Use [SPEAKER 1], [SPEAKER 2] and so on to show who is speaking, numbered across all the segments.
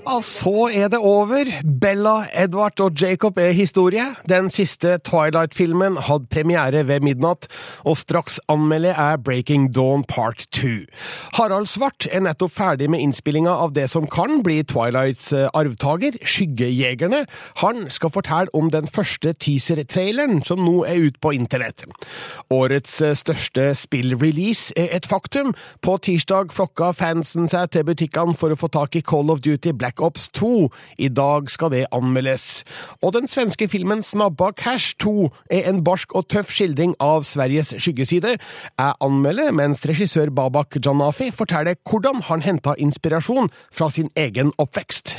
[SPEAKER 1] Ja, så er det over. Bella, Edvard og Jacob er historie. Den siste Twilight-filmen hadde premiere ved midnatt, og straks anmelder jeg Breaking Dawn Part 2. Harald Svart er nettopp ferdig med innspillinga av det som kan bli Twilights eh, arvtaker, Skyggejegerne. Han skal fortelle om den første teaser-traileren som nå er ute på internett. Årets største spill-release er et faktum. På tirsdag flokka fansen seg til butikkene for å få tak i Call of Duty Black Ops 2. I dag skal det anmeldes. Og den svenske filmen Snabba Cash 2 er en barsk og tøff skildring av Sveriges skyggeside. Jeg anmelder, mens regissør Babak Janafi forteller hvordan han henta inspirasjon fra sin egen oppvekst.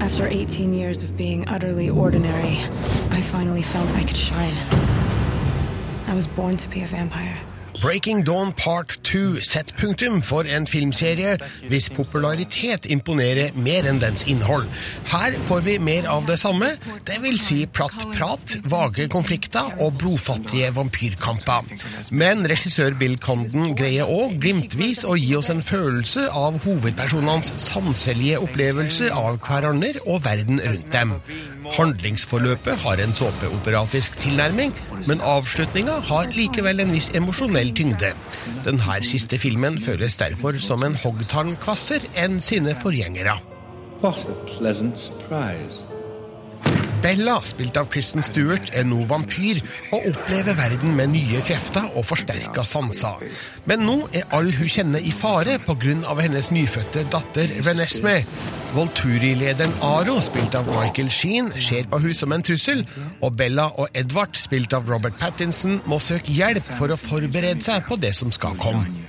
[SPEAKER 2] After 18 years of being utterly ordinary, I finally felt I could shine. I was born to be a vampire.
[SPEAKER 1] Breaking Dawn Part 2 setter punktum for en filmserie hvis popularitet imponerer mer enn dens innhold. Her får vi mer av det samme, det vil si platt prat, vage konflikter og blodfattige vampyrkamper. Men regissør Bill Condon greier òg glimtvis å gi oss en følelse av hovedpersonenes sanselige opplevelse av hverandre og verden rundt dem. Handlingsforløpet har en såpeoperatisk tilnærming, men avslutninga har likevel en viss emosjonell tyngde. Denne siste filmen føles derfor som en hoggtarmkvasser enn sine forgjengere.
[SPEAKER 3] What a pleasant surprise.
[SPEAKER 1] Bella, spilt av Kristen Stewart, er nå vampyr og opplever verden med nye krefter og forsterka sanser. Men nå er alle hun kjenner i fare pga. hennes nyfødte datter Renesme. Volturi-lederen Aro, spilt av Michael Sheen, ser på hun som en trussel, og Bella og Edvard, spilt av Robert Pattinson, må søke hjelp for å forberede seg på det som skal komme.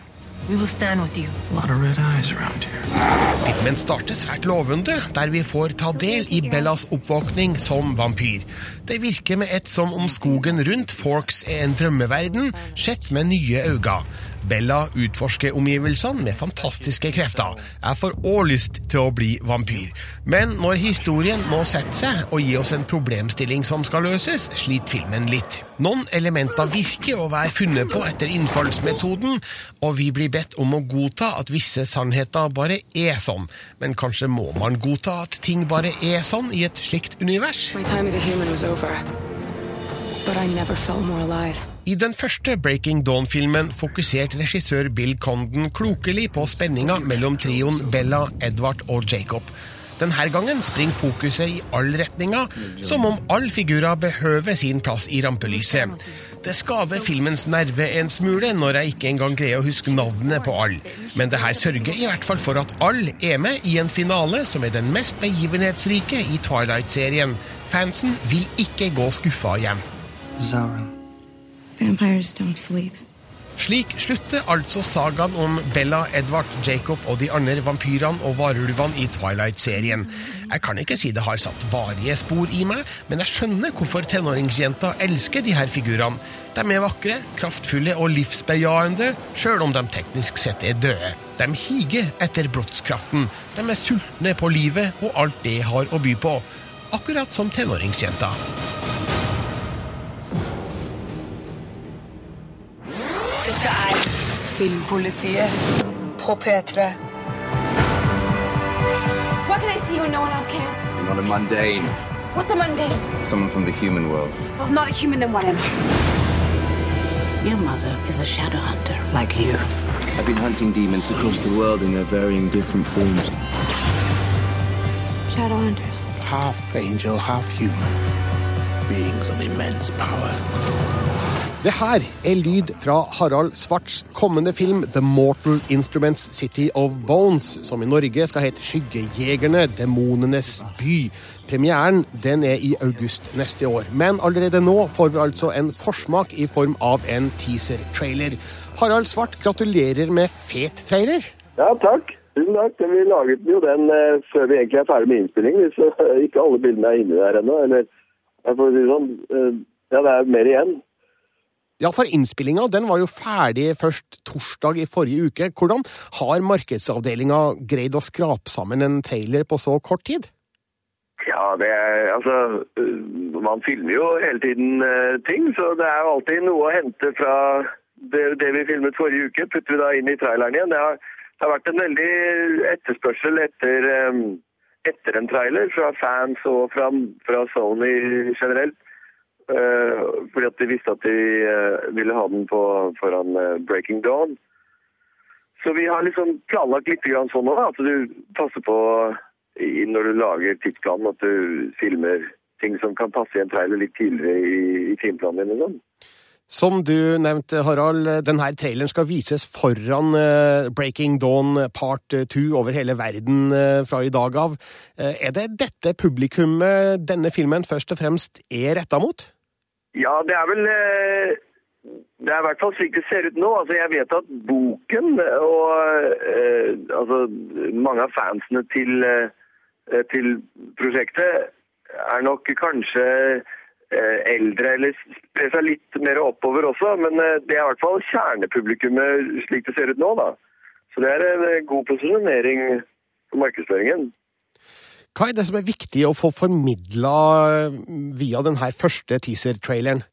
[SPEAKER 1] Filmen starter svært lovende, der vi får ta del i Bellas oppvåkning som vampyr. Det virker med ett som om skogen rundt Forks er en drømmeverden, sett med nye øyne. Bella utforsker omgivelsene med fantastiske krefter. Jeg får òg lyst til å bli vampyr. Men når historien må sette seg og gi oss en problemstilling som skal løses, sliter filmen litt. Noen elementer virker å være funnet på etter innfallsmetoden, og vi blir bedt om å godta at visse sannheter bare er sånn. Men kanskje må man godta at ting bare er sånn i et slikt univers?
[SPEAKER 2] My time as a human was over. But I never felt more alive.
[SPEAKER 1] I den første Breaking Dawn-filmen fokuserte regissør Bill Condon klokelig på spenninga mellom trioen Bella, Edvard og Jacob. Denne gangen springer fokuset i all retninger, som om alle figurer behøver sin plass i rampelyset. Det skader filmens nerve en smule når jeg ikke engang greier å huske navnet på alle. Men det her sørger i hvert fall for at alle er med i en finale som er den mest begivenhetsrike i Twilight-serien. Fansen vil ikke gå skuffa hjem.
[SPEAKER 3] Zara.
[SPEAKER 2] Vampires.
[SPEAKER 1] Slik slutter altså sagaen om Bella, Edvard, Jacob og de andre vampyrene og varulvene i Twilight-serien. Jeg kan ikke si det har satt varige spor i meg, men jeg skjønner hvorfor tenåringsjenta elsker de her figurene. De er vakre, kraftfulle og livsbejaende, sjøl om de teknisk sett er døde. De higer etter blodskraften. De er sultne på livet og alt det har å by på. Akkurat som tenåringsjenter.
[SPEAKER 4] Filmpolitiet på P3.
[SPEAKER 5] What can I see when no one else can?
[SPEAKER 6] Not a mundane.
[SPEAKER 5] What's a mundane?
[SPEAKER 6] Someone from the human world.
[SPEAKER 5] Well, if not a human, then what am I?
[SPEAKER 7] Your mother is a shadow hunter, like you.
[SPEAKER 6] I've been hunting demons across the world in their varying different forms.
[SPEAKER 5] Shadow hunters.
[SPEAKER 3] Half angel, half human. Beings of immense power.
[SPEAKER 1] Det her er lyd fra Harald Svarts kommende film The Mortal Instruments City of Bones, som i Norge skal hete Skyggejegerne, demonenes by. Premieren den er i august neste år, men allerede nå får vi altså en forsmak i form av en teaser-trailer. Harald Svart, gratulerer med fet trailer.
[SPEAKER 8] Ja, takk. Tusen takk. Vi laget jo den eh, før vi egentlig er ferdig med innspillingen. Hvis eh, ikke alle bildene er inni der ennå. Eller jeg får si sånn eh, Ja, det er mer igjen.
[SPEAKER 1] Ja, for innspillinga den var jo ferdig først torsdag i forrige uke. Hvordan har markedsavdelinga greid å skrape sammen en trailer på så kort tid?
[SPEAKER 8] Ja, det er altså Man filmer jo hele tiden øh, ting, så det er jo alltid noe å hente fra det, det vi filmet forrige uke. Putter vi da inn i traileren igjen. Det har, det har vært en veldig etterspørsel etter, øh, etter en trailer fra fans og fra, fra Sony generelt. Uh, fordi at de visste at de uh, ville ha den på, foran uh, Breaking Dawn. Så vi har liksom planlagt litt grann sånn da, at du passer på når du lager tidsplanen at du filmer ting som kan passe i en trailer litt tidligere i, i timeplanen din. sånn.
[SPEAKER 1] Som du nevnte, Harald, denne traileren skal vises foran Breaking Dawn part 2 over hele verden fra i dag av. Er det dette publikummet denne filmen først og fremst er retta mot?
[SPEAKER 8] Ja, det er vel Det er i hvert fall slik det ser ut nå. Altså, jeg vet at boken og eh, altså, mange av fansene til, eh, til prosjektet er nok kanskje eh, eldre, eller sprer seg litt mer oppover også. Men det er i hvert fall kjernepublikummet slik det ser ut nå, da. Så det er en god posisjonering for markedsføringen.
[SPEAKER 1] Hva er det som er viktig å få formidla via denne første teaser-traileren?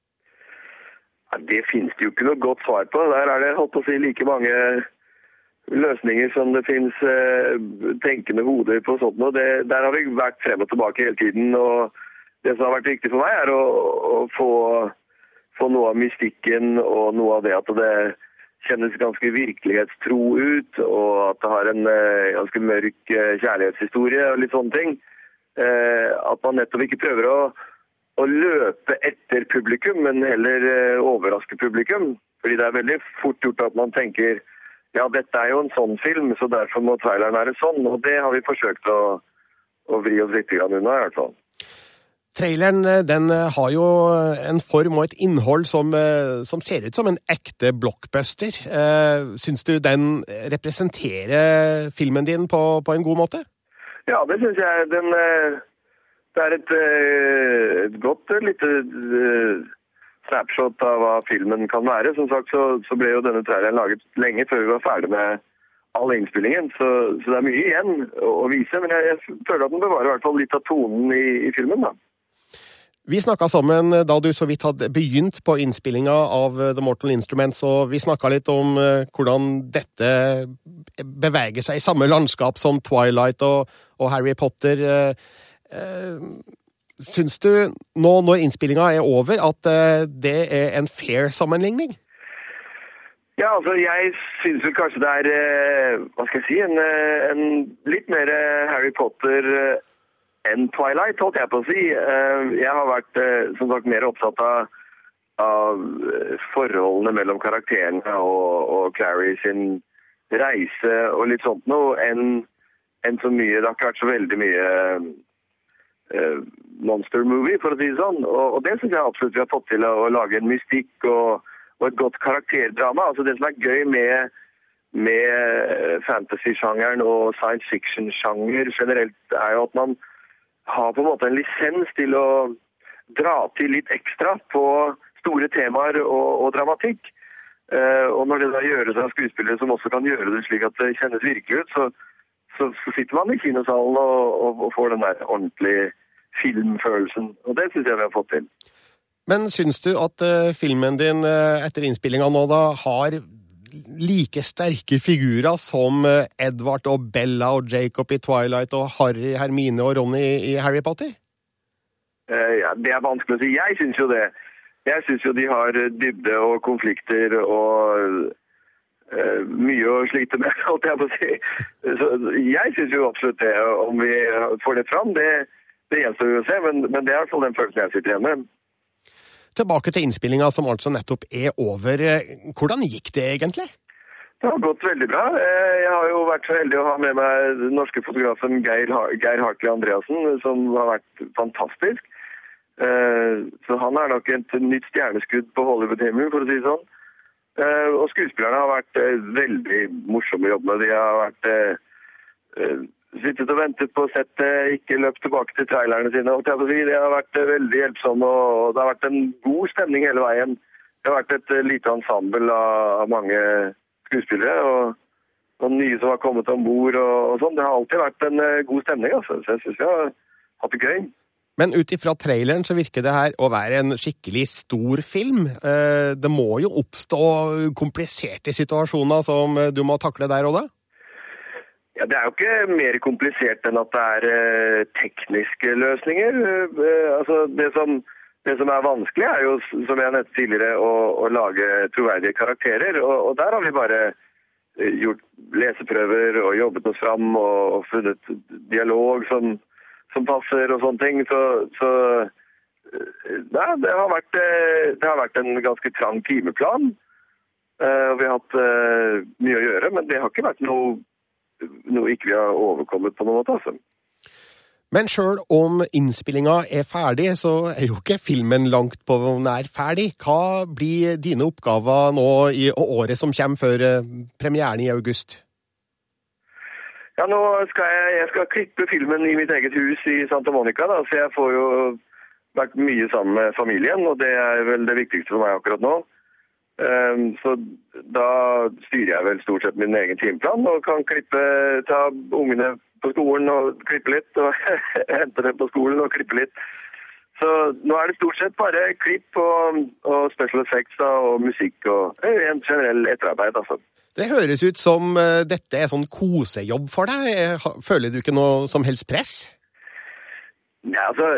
[SPEAKER 8] Det finnes det jo ikke noe godt svar på. Der er det holdt å si, like mange løsninger som det finnes eh, tenkende hoder på sånt noe. Der har vi vært frem og tilbake hele tiden. og Det som har vært viktig for meg, er å, å få, få, noe av mystikken og noe av det at det kjennes ganske virkelighetstro ut, og at det har en eh, ganske mørk eh, kjærlighetshistorie og litt sånne ting. Eh, at man nettopp ikke prøver å, å løpe etter publikum, men heller eh, overraske publikum. Fordi det er veldig fort gjort at man tenker ja, dette er jo en sånn film, så derfor må traileren være sånn. Og det har vi forsøkt å, å vri oss litt unna, i hvert fall.
[SPEAKER 1] Traileren den har jo en form og et innhold som, som ser ut som en ekte blockbuster. Syns du den representerer filmen din på, på en god måte?
[SPEAKER 8] Ja, det syns jeg. Den, det er et, et godt lite snapshot av hva filmen kan være. Som sagt så, så ble jo denne traileren laget lenge før vi var ferdig med all innspillingen, så, så, det er mye igjen å, vise. Men jeg, jeg, føler at den bevarer hvert fall litt av tonen i, i filmen. da.
[SPEAKER 1] Vi snakka sammen da du så vidt hadde begynt på innspillinga av The Mortal Instruments, og vi snakka litt om hvordan dette beveger seg i samme landskap som Twilight og, og Harry Potter. Syns du nå når innspillinga er over, at det er en fair sammenligning?
[SPEAKER 8] Ja, altså jeg syns vel kanskje det er hva skal jeg si, en, en litt mer Harry Potter enn Twilight, holdt jeg på å si. Jeg har vært som sagt mer opptatt av, av forholdene mellom karakterene og, og Clary sin reise og litt sånt noe, enn en så mye Det har ikke vært så veldig mye uh, monster movie, for å si det sånn. Og, og det syns jeg absolutt vi har fått til, å, å lage en mystikk og, og, et godt karakterdrama. Altså Det som er gøy med, med fantasy-sjangeren og science fiction-sjanger generelt, er jo at man har på en måte en lisens til å dra til litt ekstra på store temaer og, og dramatikk. Uh, og når det da gjøres av skuespillere som også kan gjøre det slik at det kjennes virkelig ut, så, så, så sitter man i kinosalen og, og, og, får den der ordentlige filmfølelsen. Og det syns jeg vi har fått til.
[SPEAKER 1] Men syns du at uh, filmen din uh, etter innspillinga nå da har like sterke figurer som Edvard og Bella og Jacob i Twilight og Harry, Hermine og Ronny i Harry Potter?
[SPEAKER 8] ja, Det er vanskelig å si. Jeg syns jo det. Jeg syns jo de har dybde og konflikter og mye å slite med, holdt jeg på å si. Så jeg syns jo absolutt det. Om vi får det fram, det, det gjenstår jo å se, men, men, det er i hvert fall den følelsen jeg sitter igjen med.
[SPEAKER 1] Tilbake til innspillinga som altså nettopp er over. Hvordan gikk det egentlig?
[SPEAKER 8] Det har gått veldig bra. Jeg har jo vært så heldig å ha med meg den norske fotografen Geir, Geir Hartley Andreassen, som har vært fantastisk. Så han er nok et nytt stjerneskudd på Hollywood-himmelen, for å si det sånn. Og skuespillerne har vært veldig morsomme å jobbe med. De har vært sittet og ventet på å sette ikke løpt tilbake til trailerne sine. Det har vært veldig hjelpsomt, og det har vært en god stemning hele veien. Det har vært et lite ensemble av mange skuespillere. og og nye som har kommet om bord og, og sånn. Det har alltid vært en god stemning. altså. Så jeg syns vi har hatt det gøy.
[SPEAKER 1] Men ut ifra traileren så virker det her å være en skikkelig stor film. Eh, Det må jo oppstå kompliserte situasjoner som du må takle der og da?
[SPEAKER 8] Ja, Det er jo ikke mer komplisert enn at det er eh, tekniske løsninger. Eh, altså det som, det som er vanskelig, er jo, som jeg nevnte tidligere, å, å lage troverdige karakterer. Og, og der har vi bare eh, gjort leseprøver og jobbet oss fram og, og funnet dialog som, som passer og sånne ting. Så, så ja, det, har vært, det har vært en ganske trang timeplan. Vi har hatt mye å gjøre, men det har ikke vært noe noe ikke vi har overkommet på noen måte. altså.
[SPEAKER 1] Men sjøl om innspillinga er ferdig, så er jo ikke filmen langt på nær ferdig. Hva blir dine oppgaver nå i året som kommer før eh, premieren i august?
[SPEAKER 8] Ja, nå skal jeg, jeg skal klippe filmen i mitt eget hus i Santa Monica, da, så jeg får jo vært mye sammen med familien, og det er vel det viktigste for meg akkurat nå. Ehm, så da styrer jeg vel stort sett min egen timeplan og kan klippe, ta ungene på skolen og klippe litt, og hente dem på skolen og klippe litt. Så nå er det stort sett bare klipp og, og special effects da, og musikk og eh, en generell etterarbeid, altså.
[SPEAKER 1] Det høres ut som eh, dette er sånn kosejobb for deg. Eh, Føler du ikke noe som helst press?
[SPEAKER 8] Ja, altså,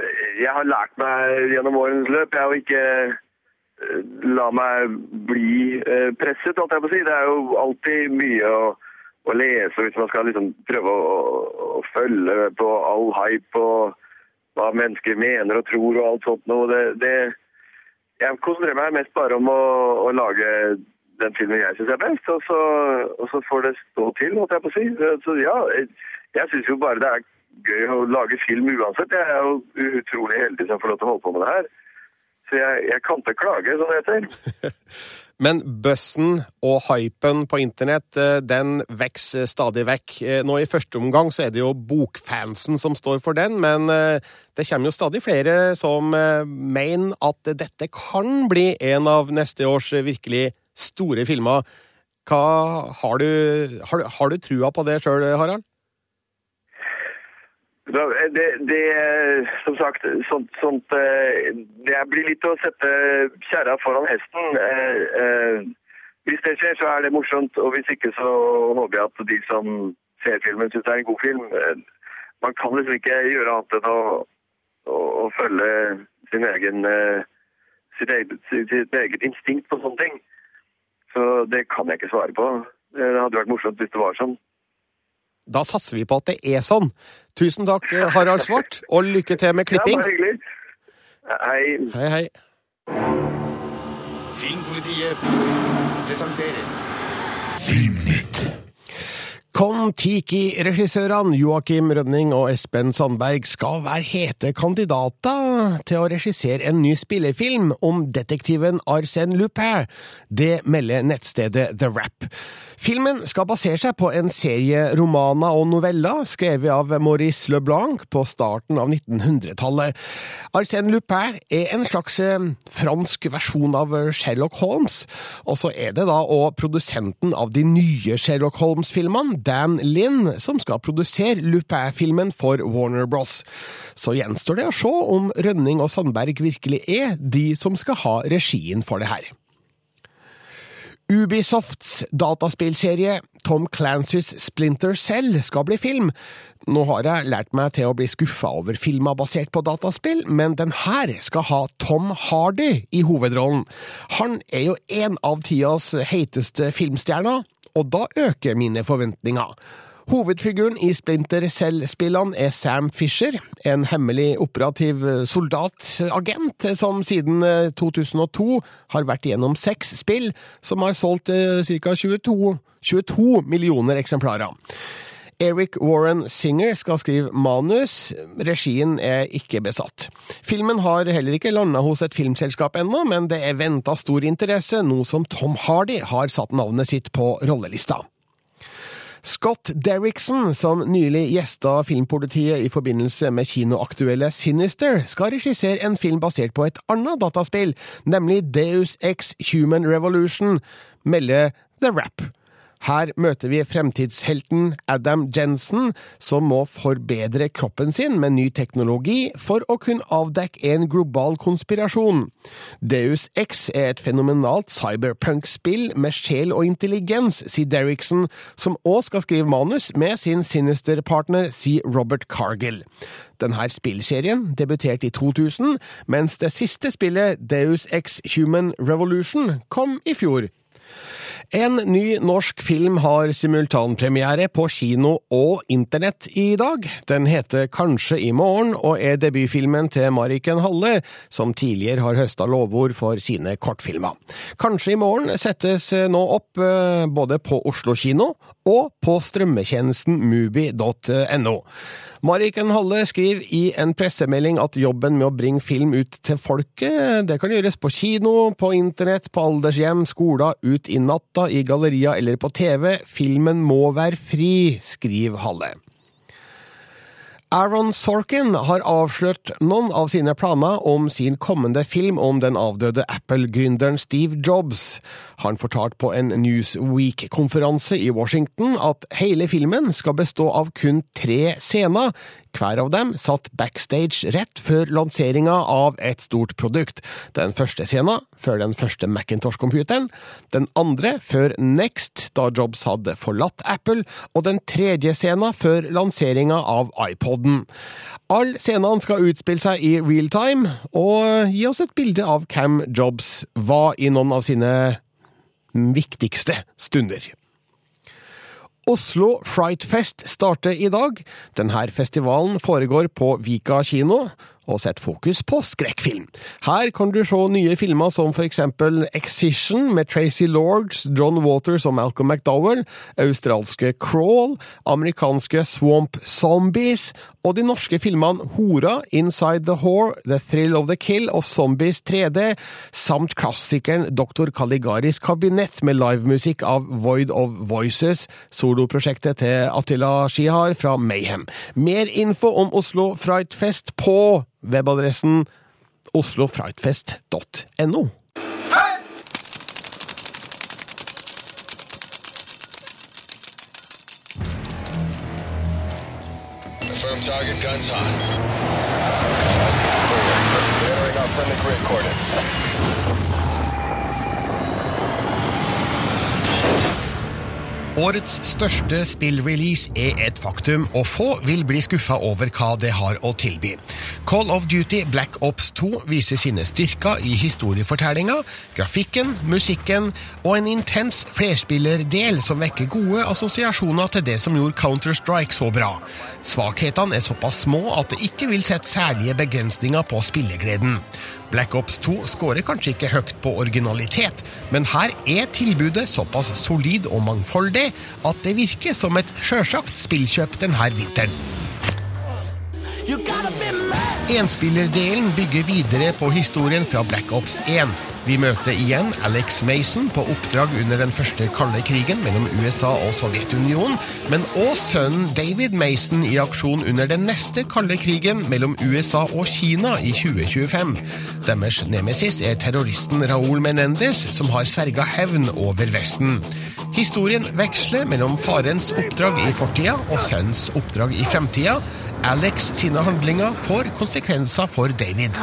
[SPEAKER 8] jeg har lært meg gjennom årens løp jeg å ikke la meg bli eh, presset, holdt jeg på å si. Det er jo alltid mye å, å lese hvis man skal liksom prøve å, å følge på all hype og hva mennesker mener og tror og alt sånt noe. Det, det, jeg konsentrerer meg mest bare om å, å lage den filmen jeg syns er best, og så, og så får det stå til, holdt jeg på å si. Så ja, jeg, jeg syns jo bare det er gøy å lage film uansett. Jeg er jo utrolig heldig som får lov til å holde på med det her. Så jeg, jeg kan ikke klage, som det heter.
[SPEAKER 1] Men bøssen og hypen på internett, eh, den vokser stadig vekk. Eh, Nå i første omgang så er det jo bokfansen som står for den, men eh, det kommer jo stadig flere som mener at dette kan bli en av neste års virkelig store filmer. Hva, har, du, har, har du trua på det sjøl, Harald?
[SPEAKER 8] Da, Det, det, som sagt, sånt, sånt eh, Det blir litt å sette kjerra foran hesten. Eh, eh, Hvis det skjer, så er det morsomt, og hvis ikke, så håper jeg at de som ser filmen, syns det er en god film. Eh, Man kan liksom ikke gjøre annet enn å, å, å følge sin egen, eh, sitt, eget, sitt eget instinkt på sånne ting. Så det kan jeg ikke svare på. Eh, Det hadde vært morsomt hvis det var sånn.
[SPEAKER 1] Da satser vi på at det er sånn. Tusen takk, eh, Harald Svart, og lykke til med klipping.
[SPEAKER 8] Ja, bare hyggelig. Hei.
[SPEAKER 1] Hei, hei.
[SPEAKER 9] Filmpolitiet presenterer Filmnytt.
[SPEAKER 1] Kon-Tiki-regissørene Joakim Rønning og Espen Sandberg skal være hete kandidater til å regissere en ny spillefilm om detektiven Arsène Lupin. Det melder nettstedet The Rap. Filmen skal basere seg på en serie romaner og noveller skrevet av Maurice Leblanc på starten av 1900-tallet. Arsène Lupin er en slags eh, fransk versjon av Sherlock Holmes, og så er det da og produsenten av de nye Sherlock Holmes-filmene, Dan Linn, som skal produsere Lupin-filmen for Warner Bros. Så gjenstår det å se om Rønning og Sandberg virkelig er de som skal ha regien for det her. Ubisofts dataspillserie Tom Clancys Splinter Cell skal bli film. Nå har jeg lært meg til å bli skuffa over filmer basert på dataspill, men den her skal ha Tom Hardy i hovedrollen. Han er jo en av tidas heiteste filmstjerner, og da øker mine forventninger. Hovedfiguren i Splinter Cell-spillene er Sam Fisher, en hemmelig operativ soldatagent som siden eh, 2002 har vært igjennom seks spill som har solgt ca. 22, 22 millioner eksemplarer. Eric Warren Singer skal skrive manus, regien er ikke besatt. Filmen har heller ikke landa hos et filmselskap ennå, men det er venta stor interesse nå som Tom Hardy har satt navnet sitt på rollelista. Scott Derrickson, som nylig gjesta Filmpolitiet i forbindelse med kinoaktuelle Sinister, skal regissere en film basert på et annet dataspill, nemlig Deus Ex Human Revolution, melder The Rap. Her møter vi fremtidshelten Adam Jensen, som må forbedre kroppen sin med ny teknologi for å kunne avdekke en global konspirasjon. Deus X er et fenomenalt cyberpunk-spill med sjel og intelligens, sier Derrickson, som òg skal skrive manus med sin Sinister-partner, sier Robert Cargill. Denne spillserien debuterte i 2000, mens det siste spillet, Deus X Human Revolution, kom i fjor. En ny norsk film har simultanpremiere på kino og internett i dag. Den heter Kanskje i morgen, og er debutfilmen til Mariken Halle, som tidligere har høsta lovord for sine kortfilmer. Kanskje i morgen settes nå opp eh, både på Oslo kino og på strømmetjenesten mubi.no. Mariken Halle skriver i en pressemelding at jobben med å bringe film ut til folket, det kan gjøres på kino, på internett, på aldershjem, skoler, ut i natta, i gallerier eller på TV. Filmen må være fri, skriver Halle. Aaron Sorkin har avslørt noen av sine planer om sin kommende film om den avdøde Apple-gründeren Steve Jobs. Han fortalte på en Newsweek-konferanse i Washington at hele filmen skal bestå av kun tre scener, hver av dem satt backstage rett før lanseringa av et stort produkt. Den første scenen før den første Macintosh-computeren, den andre før Next, da Jobs hadde forlatt Apple, og den tredje scenen før lanseringa av iPoden. Alle scenene skal utspille seg i real time, og gi oss et bilde av hvem Jobs var i noen av sine viktigste stunder. Oslo Frightfest starter i dag. Denne festivalen foregår på Vika kino og setter fokus på skrekkfilm. Her kan du se nye filmer som for eksempel Excision med Tracy Lords, John Waters og Malcolm McDowell, australske Crawl, amerikanske Swamp Zombies og de norske filmene Hora, Inside the Whore, The Thrill of the Kill og Zombies 3D, samt klassikeren Dr. Caligaris kabinett med livemusikk av Void of Voices, soloprosjektet til Attila Skihar fra Mayhem. Mer info om Oslo Frightfest på webadressen oslofrightfest.no.
[SPEAKER 10] target guns hot.
[SPEAKER 11] Entering our friendly grid coordinates.
[SPEAKER 1] Årets største spillrelease er et faktum, og få vil bli skuffa over hva det har å tilby. Call of Duty Black Ops 2 viser sine styrker i historiefortellinga, grafikken, musikken og en intens flerspillerdel som vekker gode assosiasjoner til det som gjorde Counter-Strike så bra. Svakhetene er såpass små at det ikke vil sette særlige begrensninger på spillegleden. Black Ops 2 skårer kanskje ikke høyt på originalitet, men her er tilbudet såpass solid og mangfoldig at det virker som et sjølsagt spillkjøp denne vinteren. Enspillerdelen bygger videre på historien fra Black Ops 1. Vi møter igjen Alex Mason på oppdrag under den første kalde krigen mellom USA og Sovjetunionen, men òg sønnen David Mason i aksjon under den neste kalde krigen mellom USA og Kina i 2025. Deres nemesis er terroristen Raúl Menendez, som har sverga hevn over Vesten. Historien veksler mellom farens oppdrag i fortida og sønnens oppdrag i fremtida. Alex sine handlinger får konsekvenser for David.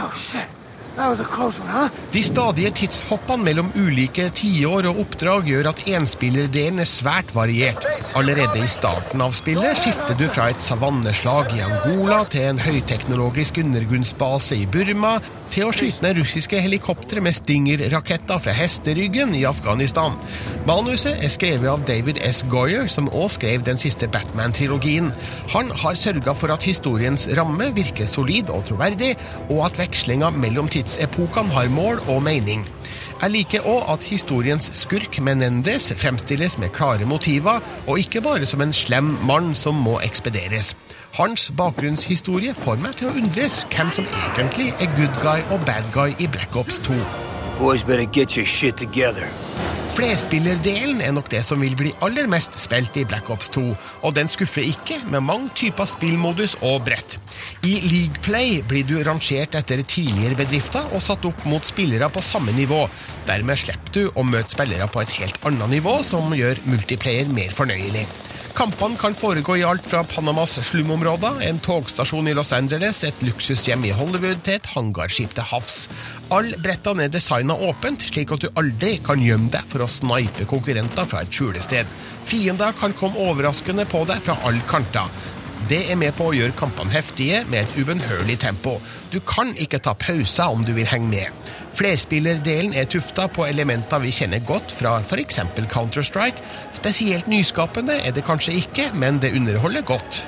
[SPEAKER 1] De stadige tidshoppene mellom ulike tiår og oppdrag gjør at enspillerdelen er svært variert. Allerede i starten av spillet skifter du fra et savanneslag i Angola til en høyteknologisk undergrunnsbase i Burma, til å skyte ned russiske helikoptre med Stinger-raketter fra hesteryggen i Afghanistan. Manuset er skrevet av David S. Goyer, som også skrev den siste Batman-trilogien. Han har sørga for at historiens ramme virker solid og troverdig, og at vekslinga mellom tidsepokene har mål og mening. Jeg liker òg at historiens skurk Menendez fremstilles med klare motiver, og ikke bare som en slem mann som må ekspederes. Hans bakgrunnshistorie får meg til å undres hvem som egentlig er good guy og bad guy i Black Ops 2.
[SPEAKER 12] Boys better get your shit together.
[SPEAKER 1] Flerspillerdelen er nok det som vil bli aller mest spilt i Black Ops 2, og den skuffer ikke med mange typer spillmodus og brett. I League Play blir du rangert etter tidligere bedrifter og satt opp mot spillere på samme nivå. Dermed slipper du å møte spillere på et helt annet nivå, som gjør multiplayer mer fornøyelig. Kampene kan foregå i alt fra Panamas slumområder, en togstasjon i Los Angeles, et luksushjem i Hollywood til et hangarskip til havs. Alle brettene er designa åpent, slik at du aldri kan gjemme deg for å snipe konkurrenter fra et skjulested. Fiender kan komme overraskende på deg fra alle kanter. Det er med på å gjøre kampene heftige med et ubønnhørlig tempo. Du kan ikke ta pauser om du vil henge med. Flerspillerdelen er tufta på elementer vi kjenner godt fra f.eks. Counter-Strike. Spesielt nyskapende er det kanskje ikke, men det underholder godt.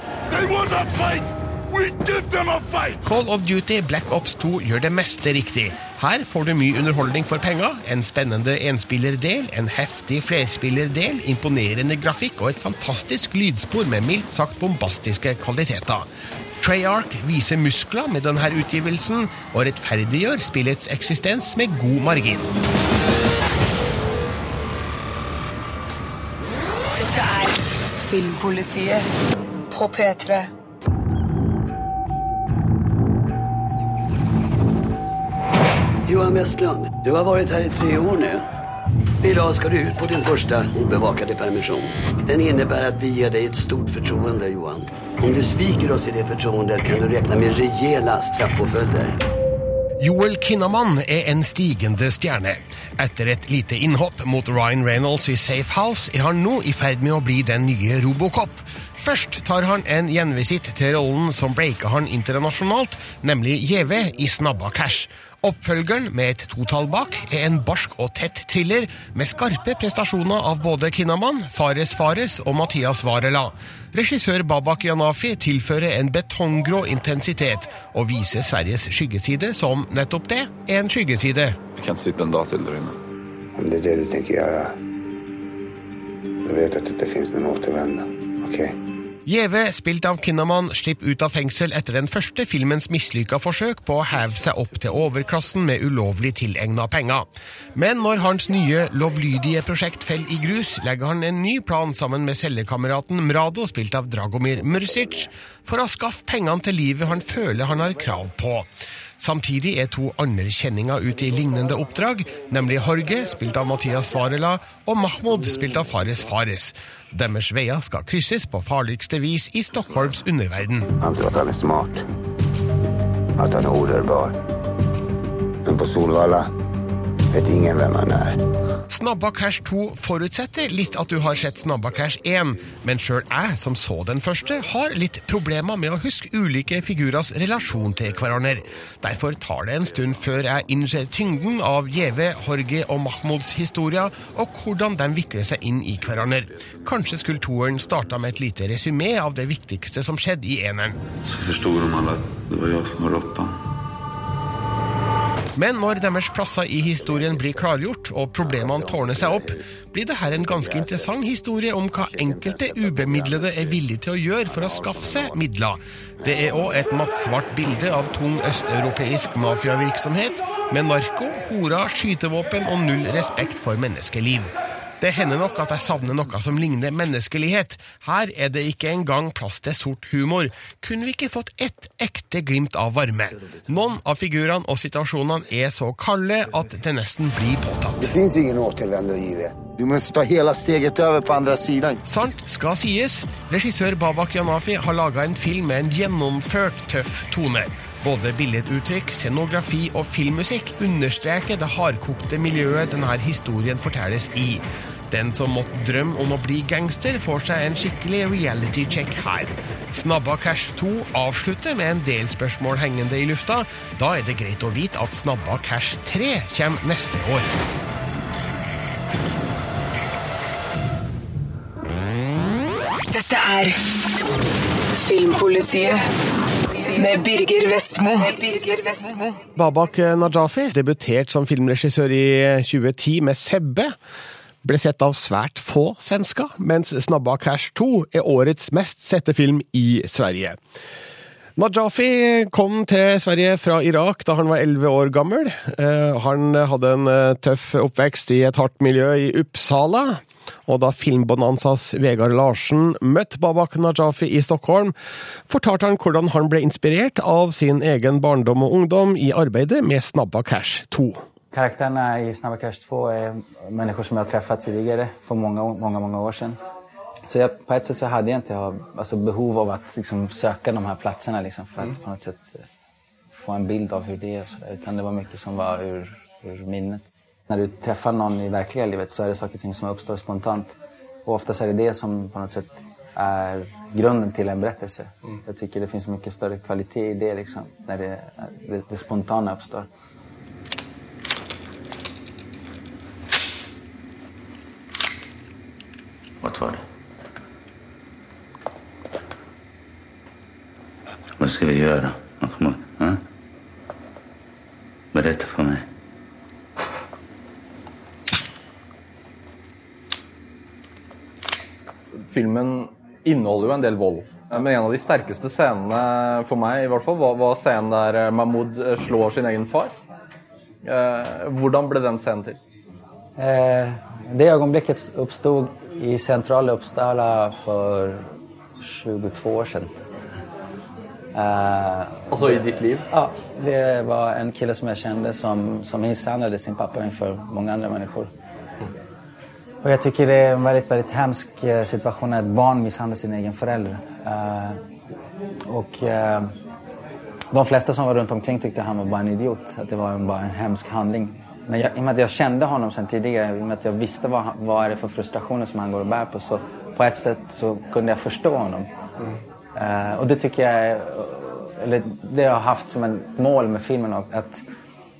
[SPEAKER 1] Call of Duty Black Ops 2 gjør det meste riktig. Her får du mye underholdning for penger, en spennende enspillerdel, en heftig flerspillerdel, imponerende grafikk og et fantastisk lydspor med mildt sagt bombastiske kvaliteter. Treyarch viser muskler med denne utgivelsen, og rettferdiggjør spillets eksistens med god margin.
[SPEAKER 4] Dette er Filmpolitiet på P3.
[SPEAKER 12] Johan Westlund, du har vært her i tre år nå. I dag skal du ut på din første obevakade permisjon. Den innebærer at vi gir deg et stort fortroende, Johan. Om du sviker oss i det förtroendet kan du räkna med rejäla straffpåföljder.
[SPEAKER 1] Joel Kinnaman er en stigende stjerne. Etter et lite innhopp mot Ryan Reynolds i Safe House er han nå i ferd med å bli den nye Robocop. Først tar han en gjenvisitt til rollen som breaka han internasjonalt, nemlig JV i Snabba Cash. Oppfølgeren med et totall bak er en barsk og tett thriller med skarpe prestasjoner av både Kinnaman, Fares Fares og Mathias Varela. Regissør Babak Janafi tilfører en betonggrå intensitet og viser Sveriges skyggeside som nettopp det, en skyggeside.
[SPEAKER 13] Jeg kan ikke sitte en dag til der inne.
[SPEAKER 14] Om det er det du tenker gjøre, du vet at att det inte finns någon återvändo. Okej?
[SPEAKER 1] JV, spilt av Kinnaman, slipper ut av fengsel etter den første filmens mislykka forsøk på å heve seg opp til overklassen med ulovlig tilegna penger. Men når hans nye lovlydige prosjekt faller i grus, legger han en ny plan sammen med cellekameraten Mrado, spilt av Dragomir Mrsic, for å skaffe pengene til livet han føler han har krav på. Samtidig er to andre kjenninger ute i lignende oppdrag, nemlig Jorge, spilt av Mathias Varela, og Mahmoud, spilt av Fares Fares. Deres veier skal krysses på farligste vis i Stockholms underverden.
[SPEAKER 14] Han tror at han er smart. at han er odørbar. Men på Solvalla vet ingen hvem han er.
[SPEAKER 1] Snabba Cash 2 forutsetter litt at du har sett Snabba Cash 1, men sjøl jeg, som så den første, har litt problemer med å huske ulike figurers relasjon til hverandre. Derfor tar det en stund før jeg innser tyngden av Jeve, Jorge og Mahmouds historier, og hvordan de vikler seg inn i hverandre. Kanskje skulle toeren starta med et lite resymé av det viktigste som skjedde i eneren.
[SPEAKER 13] Så forsto de alle at det var jeg som var råttan.
[SPEAKER 1] Men når deres plasser i historien blir klargjort, og problemene tårner seg opp, blir det her en ganske interessant historie om hva enkelte ubemidlede er villige til å gjøre for å skaffe seg midler. Det er òg et mattsvart bilde av tung østeuropeisk mafiavirksomhet, med narko, horer, skytevåpen og null respekt for menneskeliv. Det hender nok at jeg savner noe som ligner menneskelighet. Her er det ikke engang plass til sort humor. Kunne vi ikke fått ett ekte glimt av varme? Noen av figurene og situasjonene er så kalde at det nesten blir påtatt.
[SPEAKER 14] Det fins ingen återvändo, JW. Du må ta hele steget over på andre siden.
[SPEAKER 1] Sant skal sies. Regissør Babak Janafi har laga en film med en gjennomført tøff tone. Både billeduttrykk, scenografi og filmmusikk understreker det hardkokte miljøet denne historien fortelles i. Den som måtte drømme om å bli gangster, får seg en skikkelig reality check her. Snabba Cash 2 avslutter med en del spørsmål hengende i lufta. Da er det greit å vite at Snabba Cash 3 kommer neste år.
[SPEAKER 4] Dette er Filmpolitiet med Birger Vestmo.
[SPEAKER 1] Babak Najafi debuterte som filmregissør i 2010 med Sebbe. Ble sett av svært få svensker, mens Snabba Cash 2 er årets mest sette film i Sverige. Najafi kom til Sverige fra Irak da han var elleve år gammel. Eh, Han hadde en eh, tøff oppvekst i et hardt miljø i Uppsala. Og da filmbonanzas Vegard Larsen møtte Babak Najafi i Stockholm, fortalte han hvordan han ble inspirert av sin egen barndom og ungdom i arbeidet med Snabba Cash 2.
[SPEAKER 15] Karaktärerna i Snabba Cash 2 är människor som jag har träffat tidigare för många, många, många år sedan. Så jag, på ett sätt så hade jag inte alltså, behov av att liksom, söka de här platserna liksom, för att
[SPEAKER 16] Mm.
[SPEAKER 15] på något sätt eh, få en bild av hur det är. Och så där. Utan det var mycket som var ur, ur minnet. När du träffar någon i verkliga livet så är det saker och ting som uppstår spontant. Och oftast är det det som på något sätt är grunden till en berättelse.
[SPEAKER 16] Mm.
[SPEAKER 15] Jag tycker det finns mycket större kvalitet i det, liksom, när det, det, det spontana uppstår.
[SPEAKER 17] Vad var det? Hva skal vi gjøre? Mahmoud? Ha? Berätta för mig.
[SPEAKER 16] Filmen inneholder jo en del vold. Men en av de sterkeste scenene for meg i hvert fall, var, var scenen der eh, Mahmoud eh, slår sin egen far. Eh, hvordan ble den scenen til?
[SPEAKER 15] Eh, det ögonblicket uppstod i centrala Uppsala för 22 år sedan. Uh,
[SPEAKER 16] Alltså i ditt liv?
[SPEAKER 15] Ja, det var en kille som jag kände som, som misshandlade sin pappa inför många andra människor. Och jag tycker det är en väldigt, väldigt hemsk Situasjon situation när ett barn misshandlar sin egen förälder. Uh, och uh, de flesta som var runt omkring tyckte han var bara en idiot. Att det var en, bara en hemsk handling. Men jag, i och med att jag kände honom sen tidigare, i och med att jag visste vad, han- vad är det för frustrationer som han går och bär på, så på ett sätt så kunde jag förstå honom. Uh, och det tycker jag eller det jag har haft som ett mål med filmen, att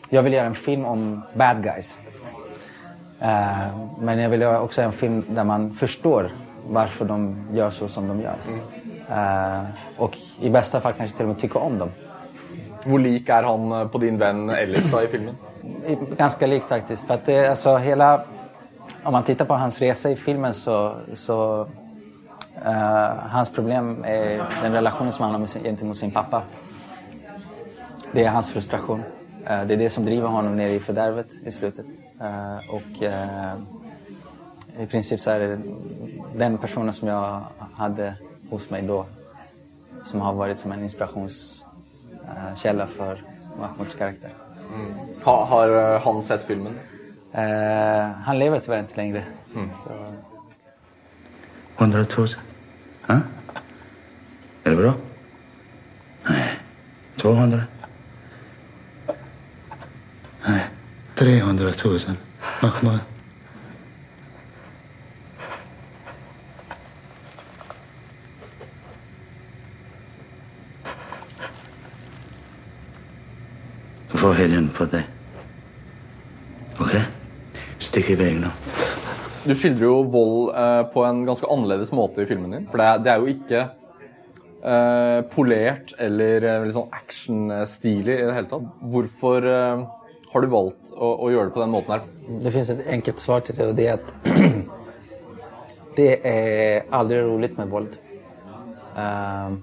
[SPEAKER 15] jag vill göra en film om bad guys. Uh, men jag vill göra också en film där man förstår varför de gör så som de gör. Uh, och i bästa fall kanske till och med tycka om dem.
[SPEAKER 16] Hvor lik er han på din venn ellers da i filmen?
[SPEAKER 15] Ganska likt faktiskt. För att det, alltså, hela, om man tittar på hans resa i filmen så, så uh, hans problem är den relationen som han har med sin, pappa. Det är hans frustration. Uh, det är det som driver honom ner i fördärvet i slutet. Uh, och i princip så är det den personen som jag hade hos mig då som har varit som en inspirationskälla för Mahmouds karaktär.
[SPEAKER 16] Ha, har eh, han sett filmen?
[SPEAKER 15] Eh, han lever tyvärr inte längre. Så,
[SPEAKER 17] Hundratusen? Ha? Är det bra? Nej. 200? Nej. 300 000. Mahmoud. Får helgen på det. Ok? Stikk i veien nå.
[SPEAKER 16] Du skildrer jo vold eh, på en ganske annerledes måte i filmen din. For det er, det er jo ikke eh, polert eller eh, veldig sånn actionstilig i det hele tatt. Hvorfor eh, har du valgt å, å gjøre det på den måten her?
[SPEAKER 15] det fins et enkelt svar til det og det er at det er aldri rolig med vold. Um,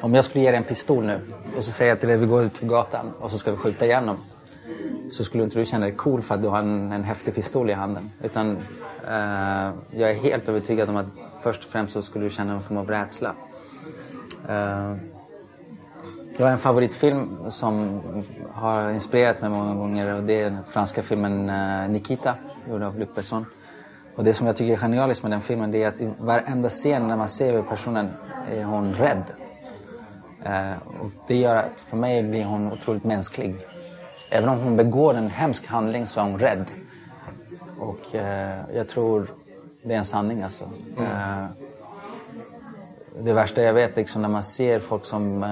[SPEAKER 15] om jeg skulle gi deg en pistol nu och så säger jag till dig vi går ut på gatan och så ska vi skjuta gjennom. Så skulle inte du känna dig cool för att du har en, en häftig pistol i handen. Utan eh, jag är helt övertygad om att först och främst så skulle du känna en form av rädsla. Eh, har en favoritfilm som har inspirerat mig många gånger och det är den franska filmen eh, Nikita, gjord av Luc Besson. Och det som jag tycker är genialiskt med den filmen det är att i varenda scen när man ser personen är hon rädd. Eh, och det gör att för mig blir hon otroligt mänsklig. Även om hon begår en hemsk handling så är hon rädd. Och eh, jag tror det är en sanning alltså. Eh, det värsta jag vet är liksom när man ser folk som,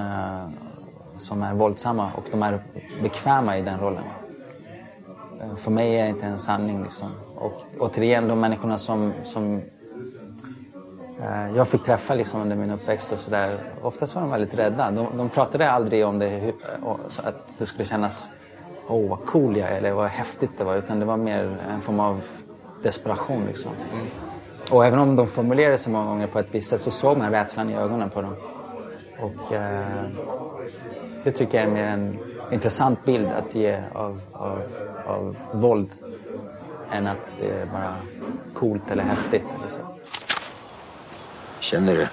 [SPEAKER 15] som är våldsamma och de är bekväma i den rollen. for för mig är det inte en sanning. Liksom. Och återigen, de människorna som, som jag fick träffa liksom under min uppväxt och sådär. Oftast var de väldigt rädda. De, de pratade aldrig om det, så att det skulle kännas åh vad cool jag är eller vad häftigt det var. Utan det var mer en form av desperation liksom. Och även om de formulerade sig många gånger på ett visst sätt så såg man rädslan i ögonen på dem. Och eh, det tycker jag är mer en intressant bild att ge av, av, av våld än att det är bara coolt eller häftigt.
[SPEAKER 14] Känner du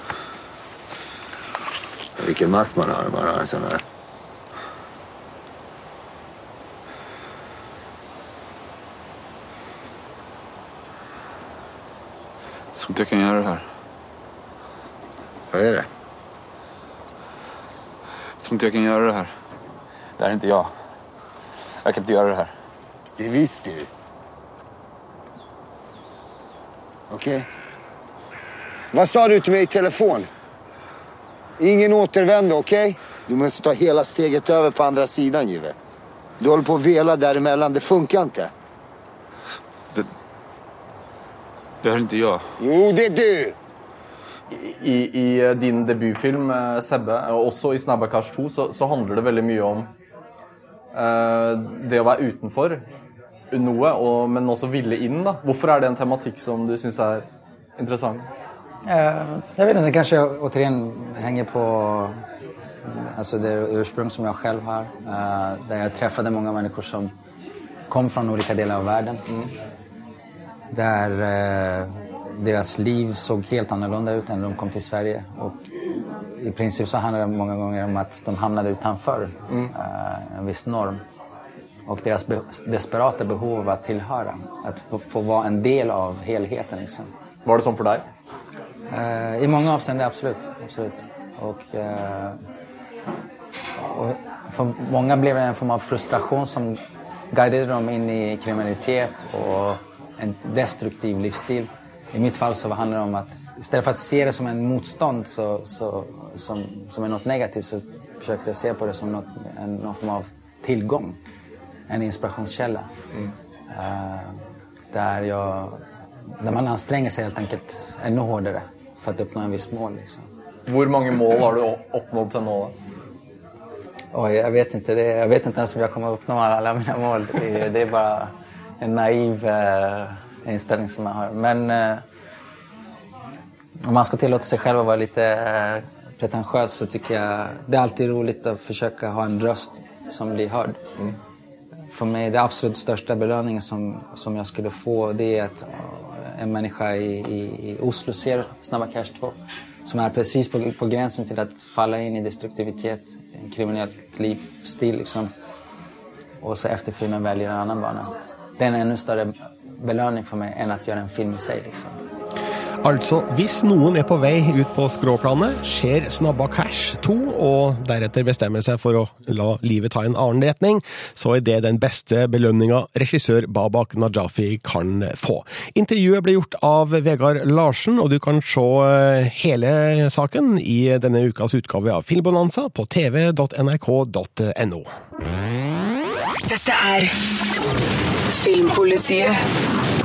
[SPEAKER 14] vilken makt man har när man har en sån här?
[SPEAKER 13] Jag tror inte jag kan göra det här.
[SPEAKER 14] Vad är det?
[SPEAKER 13] Jag tror inte jag kan göra det här. Det här är inte jag. Jag kan inte göra det här.
[SPEAKER 14] Det visste du. Okej. Vad sa du til meg i telefon? Ingen återvändo, ok? Du må ta hele steget over på andre siden, Jive. Du holder på å vela däremellan. Det funker ikke.
[SPEAKER 13] Det Det er ikke jeg.
[SPEAKER 14] Jo, det er du!
[SPEAKER 16] I, I eh, din debutfilm, eh, Sebbe, og også i Snabbakash 2, så, så handler det veldig mye om uh, det å være utenfor noe, og, men også ville inn. da. Hvorfor er det en tematikk som du syns er interessant?
[SPEAKER 15] Eh, jag vet inte, kanske återigen hänger på alltså det ursprung som jag själv har. Eh, där jag träffade många människor som kom från olika delar av världen. Där eh, deras liv såg helt annorlunda ut än när de kom till Sverige. Och I princip så handlar det många gånger om att de hamnade utanför eh, en viss norm. Och deras be desperata behov av att tillhöra. Att få, få vara en del av helheten. Liksom.
[SPEAKER 16] Var det sånn for deg?
[SPEAKER 15] Eh, I mange avseenden, absolut. absolutt. Och, eh, och för många blev det en form av frustration som guidet dem inn i kriminalitet og en destruktiv livsstil. I mitt fall så handler det om at i stedet for å se det som en motstånd så, så, som, som er noe negativt så forsøkte jeg å se på det som noe, en, noen form av tilgang. En inspirasjonskilde. Mm. Uh, der, der, man anstränger seg helt enkelt enda hårdare för å oppnå en viss mål. Liksom.
[SPEAKER 16] Hvor mange mål har du oppnådd til nå?
[SPEAKER 15] Oj, jag vet ikke Det, Jeg vet ikke ens om jeg kommer å oppnå alle mine mål. Det, är- det er bare en naiv uh, inställning som jeg har. Men uh, om man skal tillåta seg selv å være litt uh, pretentiös så syns jeg det er alltid å forsøke å ha en røst som blir hørt. Mm. For meg det absolutt største belønningen som, som jeg skulle få det er att eh, en människa i, i, i Oslo ser Snabba Cash 2 som är precis på, på gränsen till att falla in i destruktivitet, en kriminellt livsstil liksom. Och så efter filmen väljer en annan bana. Det är en ännu större belöning för mig än att göra en film i sig. Liksom.
[SPEAKER 1] Altså, hvis noen er på vei ut på skråplanet, skjer Snabba Cash 2 og deretter bestemmer seg for å la livet ta en annen retning, så er det den beste belønninga regissør Babak Najafi kan få. Intervjuet ble gjort av Vegard Larsen, og du kan se eh, hele saken i denne ukas utgave av Filmbonanza på tv.nrk.no.
[SPEAKER 4] Dette er Filmpolitiet